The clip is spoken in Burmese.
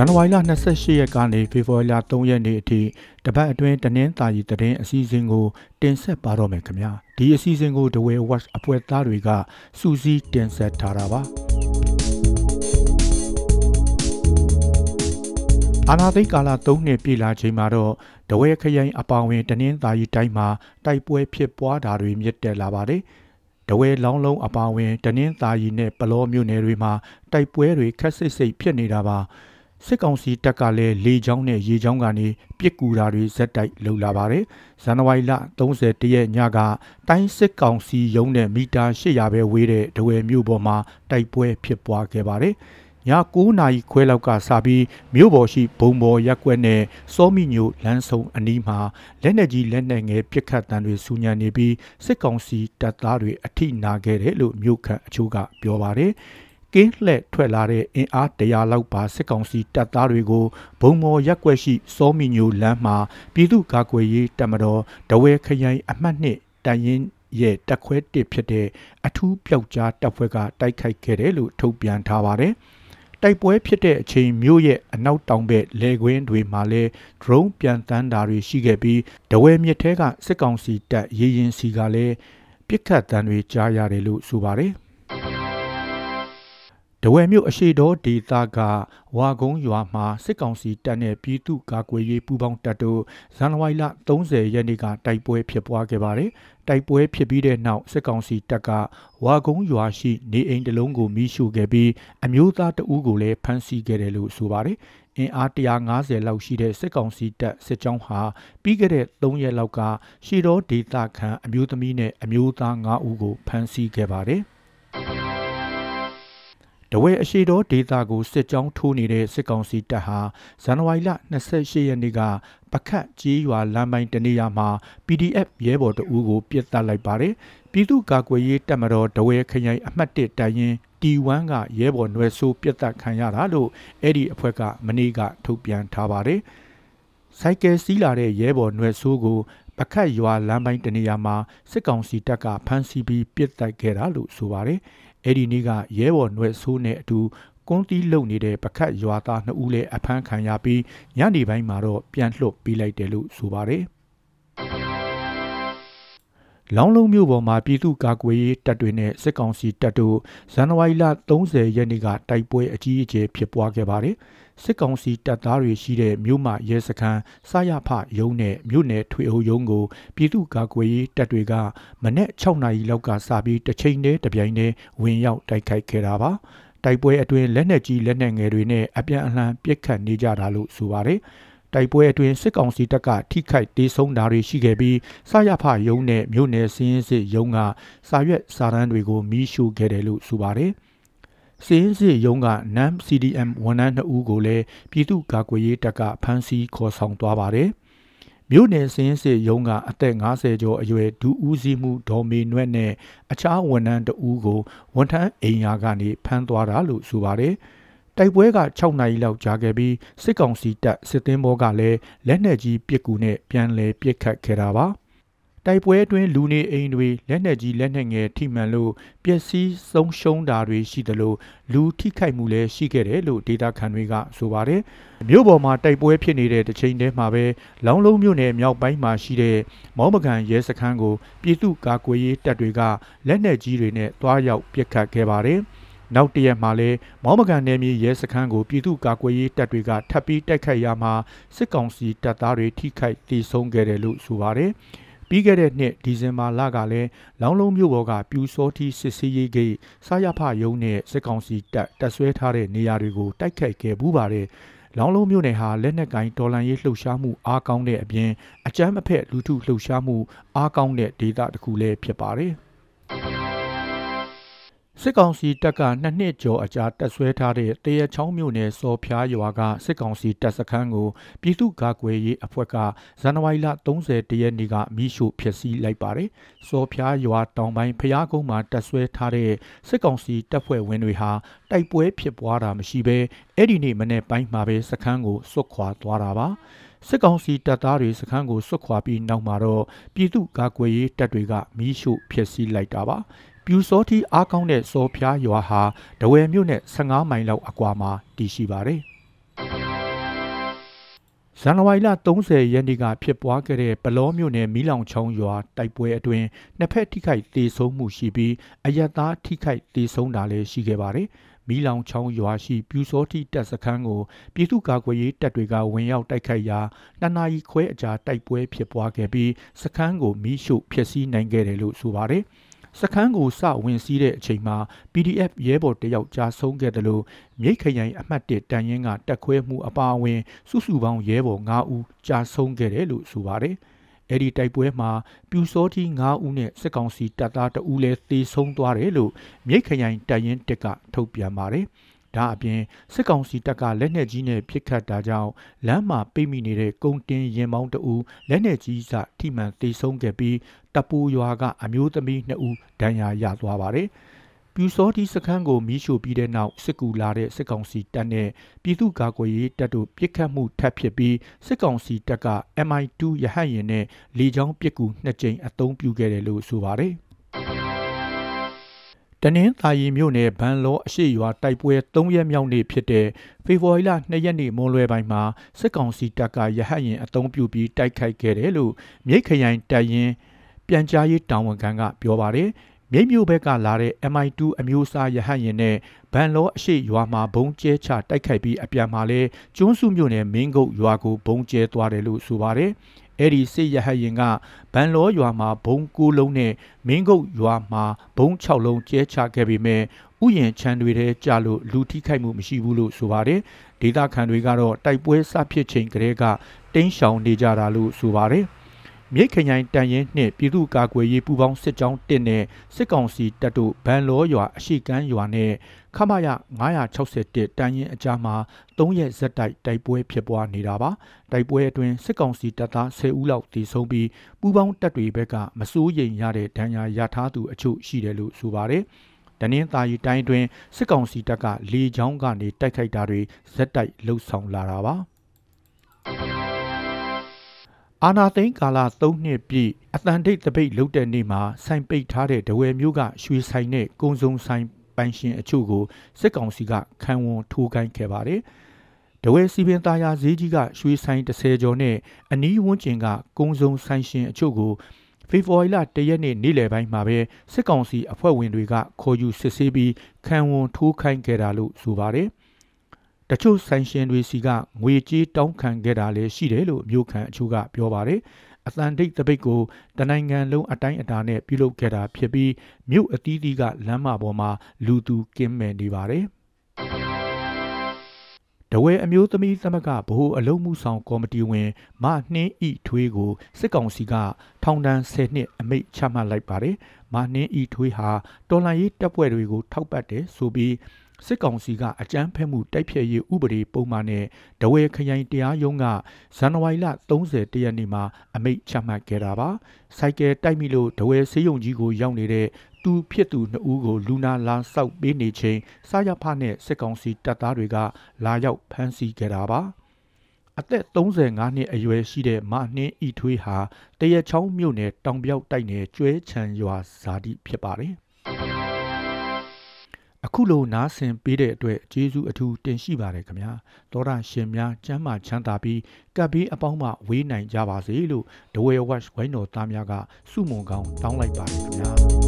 ဇန်နဝါရီလ28ရက်ကနေဖေဖော်ဝါရီလ3ရက်နေ့အထိတပတ်အတွင်းတနင်္သာရီသတင်းအစီအစဉ်ကို တင်ဆက်ပါတော့မယ်ခင်ဗျာဒီအစီအစဉ်ကို The Way Watch အဖွဲ့သားတွေကစူးစီးတင်ဆက်ထားတာပါအာနာသိကာလ3နှစ်ပြည့်လာချိန်မှာတော့တဝဲခရိုင်အပောင်ဝင်တနင်္သာရီတိုင်းမှာတိုက်ပွဲဖြစ်ပွားတာတွေမြင့်တက်လာပါတယ်တဝဲလောင်းလုံးအပါဝင်တနင်္သာရီနဲ့ပလောမြို့နယ်တွေမှာတိုက်ပွဲတွေခက်ဆစ်စိတ်ဖြစ်နေတာပါ စစ်ကောင်စီတပ်ကလည်းလေကြောင်းနဲ့ရေကြောင်းကနေပစ်ကူတာတွေဇက်တိုက်လှုပ်လာပါတယ်ဇန်နဝါရီလ31ရက်ညကတိုင်းစစ်ကောင်စီရုံးနဲ့မီတာ800ပဲဝေးတဲ့ဒဝယ်မြို့ပေါ်မှာတိုက်ပွဲဖြစ်ပွားခဲ့ပါတယ်ည9နာရီခွဲလောက်ကစပြီးမြို့ပေါ်ရှိဘုံပေါ်ရက်ကွက်နဲ့စောမိညိုလမ်းဆုံအနီးမှာလက်နက်ကြီးလက်နက်ငယ်ပစ်ခတ်တံတွေစူညံနေပြီးစစ်ကောင်စီတပ်သားတွေအထိနာခဲ့တယ်လို့မြို့ခန့်အချို့ကပြောပါတယ် ကင်းလှည့်ထွက်လာတဲ့အင်အားတရာလောက်ပါစစ်ကောင်စီတပ်သားတွေကိုဘုံမော်ရက်ွက်ရှိစောမီညိုလမ်းမှာပြည်သူ့ကာကွယ်ရေးတပ်မတော်တဝဲခရိုင်အမှတ်နှစ်တိုင်ရင်ရဲ့တက်ခွဲတစ်ဖြစ်တဲ့အထူးပျောက်ကြားတပ်ဖွဲ့ကတိုက်ခိုက်ခဲ့တယ်လို့ထုတ်ပြန်ထားပါတယ်။တိုက်ပွဲဖြစ်တဲ့အချိန်မြို့ရဲ့အနောက်တောင်ဘက်လေကွင်းတွေမှာလဲ drone ပြန်တန်းတာတွေရှိခဲ့ပြီးတဝဲမြစ်ထဲကစစ်ကောင်စီတပ်ရေရင်စီကလည်းပြစ်ခတ်တန်းတွေကြားရတယ်လို့ဆိုပါတယ်။တ ဝယ်မြို့အရှိတော်ဒေသကဝါကုန်းရွာမှာစစ်ကောင်စီတပ်နဲ့ပြည်သူ့ကာကွယ်ရေးပူးပေါင်းတပ်တို့ဇန်နဝါရီလ30ရက်နေ့ကတိုက်ပွဲဖြစ်ပွားခဲ့ပါတယ်။တိုက်ပွဲဖြစ်ပြီးတဲ့နောက်စစ်ကောင်စီတပ်ကဝါကုန်းရွာရှိနေအိမ်တစ်လုံးကိုမိရှုခဲ့ပြီးအမျိုးသားတဦးကိုလည်းဖမ်းဆီးခဲ့တယ်လို့ဆိုပါတယ်။အင်အား150လောက်ရှိတဲ့စစ်ကောင်စီတပ်စစ်ကြောင်းဟာပြီးခဲ့တဲ့3ရက်လောက်ကရှီတော်ဒေသခံအမျိုးသမီးနဲ့အမျိုးသား9ဦးကိုဖမ်းဆီးခဲ့ပါတယ်။ တဝဲအရှိတော်ဒေတာကိုစစ်ကြောင်းထိုးနေတဲ့စစ်ကောင်စီတပ်ဟာဇန်နဝါရီလ28ရက်နေ့ကပခတ်ကြီးရွာလမ်းပိုင်းတနေရာမှာ PDF ရဲဘော်တအူးကိုပြစ်တက်လိုက်ပါတယ်။ပြည်သူ့ကာကွယ်ရေးတပ်မတော်တဝဲခရိုင်အမှတ်1တိုင်ရင်တီဝမ်ကရဲဘော်နွယ်ဆိုးပြစ်တက်ခံရတာလို့အဲ့ဒီအဖွဲ့ကမနေ့ကထုတ်ပြန်ထားပါတယ်။ဆိုင်ကယ်စီးလာတဲ့ရဲဘော်နွယ်ဆိုးကို ပခတ်ရွာလမ်းပိုင်းတနေရာမှာစစ်ကောင်စီတပ်ကဖမ်းဆီးပြီးပြစ်တက်ခဲ့တာလို့ဆိုပါတယ်အဲ့ဒီနေ့ကရဲဘော်ຫນွယ်ဆိုးနဲ့အတူကွန်တီးလုံနေတဲ့ပခတ်ရွာသားနှစ်ဦးလည်းအဖမ်းခံရပြီးညနေပိုင်းမှာတော့ပြန်လွှတ်ပေးလိုက်တယ်လို့ဆိုပါတယ် လောင်းလုံးမြို့ပေါ်မှာပြည်သူ့ကာကွယ်ရေးတပ်တွေနဲ့စစ်ကောင်စီတပ်တို့ဇန်နဝါရီလ30ရက်နေ့ကတိုက်ပွဲအကြီးအကျယ်ဖြစ်ပွားခဲ့ပါတယ်။စစ်ကောင်စီတပ်သားတွေရှိတဲ့မြို့မရဲစခန်းစရဖရုံးနဲ့မြို့နယ်ထွေအုပ်ရုံးကိုပြည်သူ့ကာကွယ်ရေးတပ်တွေကမနေ့6နာရီလောက်ကစပြီးတစ်ချိန်တည်းတပြိုင်တည်းဝင်ရောက်တိုက်ခိုက်ခဲ့တာပါ။တိုက်ပွဲအတွင်းလက်နက်ကြီးလက်နက်ငယ်တွေနဲ့အပြန်အလှန်ပစ်ခတ်နေကြတာလို့ဆိုပါတယ်။ တိုက်ပွဲအတွင်းစစ်ကောင်စီတပ်ကထိခိုက်ဒေဆုံးတာတွေရှိခဲ့ပြီးစရဖရုံးနဲ့မြို့နယ်စင်းရင်စစ်ရုံးကစာရွက်စာတမ်းတွေကိုမီးရှို့ခဲ့တယ်လို့ဆိုပါတယ်။စင်းစစ်ရုံးက NAM CDM ဝန်ထမ်း2ဦးကိုလည်းပြည်သူ့ကာကွယ်ရေးတပ်ကဖမ်းဆီးခေါ်ဆောင်သွားပါတယ်။မြို့နယ်စင်းစစ်ရုံးကအသက်50ကျော်အရွယ်ဒူဦးစီးမှုဒေါ်မေနွဲ့နဲ့အခြားဝန်ထမ်းတဦးကိုဝန်ထမ်းအိမ်ယာကနေဖမ်းသွားတာလို့ဆိုပါတယ်။ တိုက်ပွဲက6နာရီလောက်ကြာခဲ့ပြီးစစ်ကောင်စီတပ်စစ်သင်းဘောကလည်းလက်နက်ကြီးပစ်ကူနဲ့ပြန်လည်ပစ်ခတ်ခဲ့တာပါတိုက်ပွဲအတွင်းလူနေအိမ်တွေလက်နက်ကြီးလက်နက်ငယ်ထိမှန်လို့ပျက်စီးဆုံးရှုံးတာတွေရှိသလိုလူထိခိုက်မှုလည်းရှိခဲ့တယ်လို့ဒေတာခန်တွေကဆိုပါတယ်မြို့ပေါ်မှာတိုက်ပွဲဖြစ်နေတဲ့တစ်ချိန်တည်းမှာပဲလောင်းလုံးမြို့နယ်မြောက်ပိုင်းမှာရှိတဲ့မောင်းပကံရဲစခန်းကိုပြည်သူ့ကာကွယ်ရေးတပ်တွေကလက်နက်ကြီးတွေနဲ့တွားရောက်ပစ်ခတ်ခဲ့ပါတယ်။ နောက်တရက်မှာလဲမောင်းမကန်နယ်မြေရဲစခန်းကိုပြည်သူ့ကာကွယ်ရေးတပ်တွေကထပ်ပြီးတိုက်ခိုက်ရမှာစစ်ကောင်စီတပ်သားတွေထိခိုက်ဒေဆုံးခဲ့တယ်လို့ဆိုပါတယ်ပြီးခဲ့တဲ့နှစ်ဒီဇင်ဘာလကလည်းလောင်းလုံးမြို့ပေါ်ကပြူစောထီစစ်စီးရေးဂိတ်စာရဖယုံနဲ့စစ်ကောင်စီတပ်တပ်ဆွဲထားတဲ့နေရာတွေကိုတိုက်ခိုက်ခဲ့ပူးပါတယ်လောင်းလုံးမြို့နယ်ဟာလက်နက်ကင်တော်လန်ရေးလှုပ်ရှားမှုအားကောင်းတဲ့အပြင်အကြမ်းမဖက်လူထုလှုပ်ရှားမှုအားကောင်းတဲ့ဒေသတစ်ခုလည်းဖြစ်ပါတယ်။ စစ်ကောင်စီတပ်ကနှစ်နှစ်ကျော်အကြာတပ်ဆွဲထားတဲ့တရချောင်းမြို့နယ်စော်ဖျားရွာကစစ်ကောင်စီတပ်စခန်းကိုပြည်သူ့ကာကွယ်ရေးအဖွဲ့ကဇန်နဝါရီလ30ရက်နေ့ကမိရှို့ဖျက်ဆီးလိုက်ပါတယ်။စော်ဖျားရွာတောင်ပိုင်းဖျားကုန်းမှာတပ်ဆွဲထားတဲ့စစ်ကောင်စီတပ်ဖွဲ့ဝင်တွေဟာတိုက်ပွဲဖြစ်ပွားတာမရှိဘဲအဲ့ဒီနေ့မနေ့ပိုင်းမှာပဲစခန်းကိုစွတ်ခွာသွားတာပါ။စစ်ကောင်စီတပ်သားတွေစခန်းကိုစွတ်ခွာပြီးနောက်မှာတော့ပြည်သူ့ကာကွယ်ရေးတပ်တွေကမီးရှို့ဖျက်ဆီးလိုက်တာပါ ပြူစောတိအားကောင်းတဲ့စောဖျားရွာဟာဒဝယ်မြို့နဲ့15မိုင်လောက်အကွာမှာတည်ရှိပါတယ်။ဇန်နဝါရီလ30ရက်နေ့ကဖြစ်ပွားခဲ့တဲ့ပလောမြို့နယ်မီးလောင်ချောင်းရွာတိုက်ပွဲအတွင်းနှစ်ဖက်ထိခိုက်ဒေဆုံးမှုရှိပြီးအယက်သားထိခိုက်ဒေဆုံးတာလည်းရှိခဲ့ပါတယ်။မီးလောင်ချောင်းရွာရှိပြူစောတိတပ်စခန်းကိုပြည်သူ့ကာကွယ်ရေးတပ်တွေကဝင်ရောက်တိုက်ခိုက်ရာနှစ်နာရီခွဲအကြာတိုက်ပွဲဖြစ်ပွားခဲ့ပြီးစခန်းကိုမီးရှို့ဖျက်ဆီးနိုင်ခဲ့တယ်လို့ဆိုပါတယ်။ စခန်းကိုစဝင်စည်းတဲ့အချိန်မှာ PDF ရဲဘော်တယောက်ကြာဆုံးခဲ့တယ်လို့မြိတ်ခရိုင်အမှတ်1တန်ရင်ကတက်ခွဲမှုအပါအဝင် စုစုပေါင်းရဲဘော်9ဦးကြာဆုံးခဲ့တယ်လို့ဆိုပါတယ်။အဲ့ဒီတိုက်ပွဲမှာပြူစောတိ9ဦးနဲ့စစ်ကောင်စီတပ်သား2ဦးလည်းသေဆုံးသွားတယ်လို့မြိတ်ခရိုင်တန်ရင်တက်ကထုတ်ပြန်ပါတယ်။ ဒါအပြင်စစ်ကောင်စီတပ်ကလက်နက်ကြီးနဲ့ပစ်ခတ်တာကြောင့်လမ်းမှာပိတ်မိနေတဲ့ကုန်းတင်ရင်မောင်းတအူလက်နက်ကြီးစထိမှန်သေဆုံးခဲ့ပြီးတပူရွာကအမျိုးသမီး2ဦးဒဏ်ရာရသွားပါတယ်။ပြူစောတိစခန်းကိုမီးရှို့ပြီးတဲ့နောက်စစ်ကူလာတဲ့စစ်ကောင်စီတပ်နဲ့ပြည်သူ့ကာကွယ်ရေးတပ်တို့ပစ်ခတ်မှုထပ်ဖြစ်ပြီးစစ်ကောင်စီတပ်က MI2 ရဟတ်ယာဉ်နဲ့လေကြောင်းပစ်ကူနှစ်ကြိမ်အသုံးပြုခဲ့တယ်လို့ဆိုပါတယ်။ တနင်္သာရီမြို့နယ်ဗန်လောအရှိရွာတိုက်ပွဲ3ရက်မြောက်နေ့ဖြစ်တဲ့ဖေဖော်ဝါရီလ2ရက်နေ့မွန်းလွဲပိုင်းမှာစစ်ကောင်စီတပ်ကရဟတ်ရင်အုံပြုပြီးတိုက်ခိုက်ခဲ့တယ်လို့မြိတ်ခရိုင်တပ်ရင်းပြန်ကြားရေးတာဝန်ခံကပြောပါတယ်မြိတ်မြို့ဘက်ကလာတဲ့ MI2 အမျိုးအစားရဟတ်ရင်နဲ့ဗန်လောအရှိရွာမှာဘုံကျဲချတိုက်ခိုက်ပြီးအပြန်မှာလဲကျွန်းစုမြို့နယ်မင်းကုတ်ရွာကိုဘုံကျဲသွားတယ်လို့ဆိုပါတယ် အဲ့ဒီစစ်ရဟတ်ရင်ကဗန်လောရွာမှာဘုံ9လုံးနဲ့မင်းကုတ်ရွာမှာဘုံ6လုံးကျဲချခဲ့ပေမဲ့ဥယျင်ချမ်းတွေထဲကြာလို့လူထိခိုက်မှုမရှိဘူးလို့ဆိုပါတယ်ဒေသခံတွေကတော့တိုက်ပွဲစဖြစ်ချိန်ကတည်းကတင်းရှောင်နေကြတာလို့ဆိုပါတယ်မြိတ်ခရိုင်တန်ရင်နှင့်ပြည်သူ့ကာကွယ်ရေးပူးပေါင်းစစ်ကြောင်းတစ်နဲ့စစ်ကောင်စီတပ်တို့ဗန်လောရွာအရှိကမ်းရွာနဲ့ ခမရ961တန်ရင်အကြားမှာ3ရက်ဇက်တိုက်တိုက်ပွဲဖြစ်ပွားနေတာပါတိုက်ပွဲအတွင်းစစ်ကောင်စီတပ်သား10ဦးလောက်သေဆုံးပြီးပူးပေါင်းတပ်တွေဘက်ကမစိုးရိမ်ရတဲ့ဒဏ်ရာရထားသူအချို့ရှိတယ်လို့ဆိုပါတယ်တနင်္သာရီတိုင်းတွင်စစ်ကောင်စီတပ်ကလေကြောင်းကနေတိုက်ခိုက်တာတွေဇက်တိုက်လှုပ်ဆောင်လာတာပါအာနာသိန်းကာလ3နှစ်ပြည့်အတန်တိတ်တပိတ်လုတ်တဲ့နေ့မှာစိုင်ပိတ်ထားတဲ့ဒဝယ်မျိုးကရွှေဆိုင်နဲ့ကုံစုံဆိုင် ပိုင်ရှင်အချို့ကိုစစ်ကောင်စီကခံဝန်ထိုးကိုင်းခဲ့ပါတယ်။ဒဝဲစီပင်သားယာဈေးကြီးကရွှေဆိုင်30ကျော်နဲ့အနီးဝန်းကျင်ကကုံစုံဆိုင်ရှင်အချို့ကိုဖေဖော်ဝါရီလ၁ရက်နေ့နေ့လယ်ပိုင်းမှာပဲစစ်ကောင်စီအဖွဲ့ဝင်တွေကခေါ်ယူစစ်ဆေးပြီးခံဝန်ထိုးခိုင်းခဲ့တာလို့ဆိုပါတယ်။တချို့ဆိုင်ရှင်တွေစီကငွေကြေးတောင်းခံခဲ့တာလည်းရှိတယ်လို့မြို့ခံအချို့ကပြောပါတယ်။ အသံတိတ်တပိတ်ကိုတနိုင်ငံလုံးအတိုင်းအတာနဲ့ပြုလုပ်ခဲ့တာဖြစ်ပြီးမြို့အသီးသီးကလမ်းမပေါ်မှာလူသူကင်းမဲ့နေပါတယ်တဝဲအမျိုးသမီးသမဂ္ဂဗဟိုအလုံးမှုဆောင်ကော်မတီဝင်မနှင်းဤထွေးကိုစစ်ကောင်စီကထောင်ဒဏ်10နှစ်အမိန့်ချမှတ်လိုက်ပါတယ်။မနှင်းဤထွေးဟာတော်လှန်ရေးတပ်ဖွဲ့တွေကိုထောက်ပံ့တယ်ဆိုပြီး စစ်ကောင်စီကအကြမ်းဖက်မှုတိုက်ဖျက်ရေးဥပဒေပုံမှန်နဲ့ဒဝဲခရိုင်တရားရုံးကဇန်နဝါရီလ30ရက်နေ့မှာအမိန့်ချမှတ်ခဲ့တာပါစိုက်ကယ်တိုက်မိလို့ဒဝဲဆေးရုံကြီးကိုရောက်နေတဲ့တူဖြစ်သူနှစ်ဦးကိုလူနာလာဆောက်ပေးနေချိန်စာရဖနဲ့စစ်ကောင်စီတပ်သားတွေကလာရောက်ဖမ်းဆီးခဲ့တာပါအသက်35နှစ်အရွယ်ရှိတဲ့မနှင်းဤထွေးဟာတရချောင်းမြို့နယ်တောင်ပြောက်တိုက်နယ်ကျွဲချံရွာဇာတိဖြစ်ပါတယ် အခုလိုနားဆင်ပေးတဲ့အတွက်ကျေးဇူးအထူးတင်ရှိပါတယ်ခင်ဗျာသောတာရှင်များကျမ်းမာချမ်းသာပြီးကပ်ပြီးအပေါင်းမှဝေးနိုင်ကြပါစေလို့ဒဝဲဝက်ဝိုင်းတော်သားများကစုမုံကောင်းတောင်းလိုက်ပါတယ်ခင်ဗျာ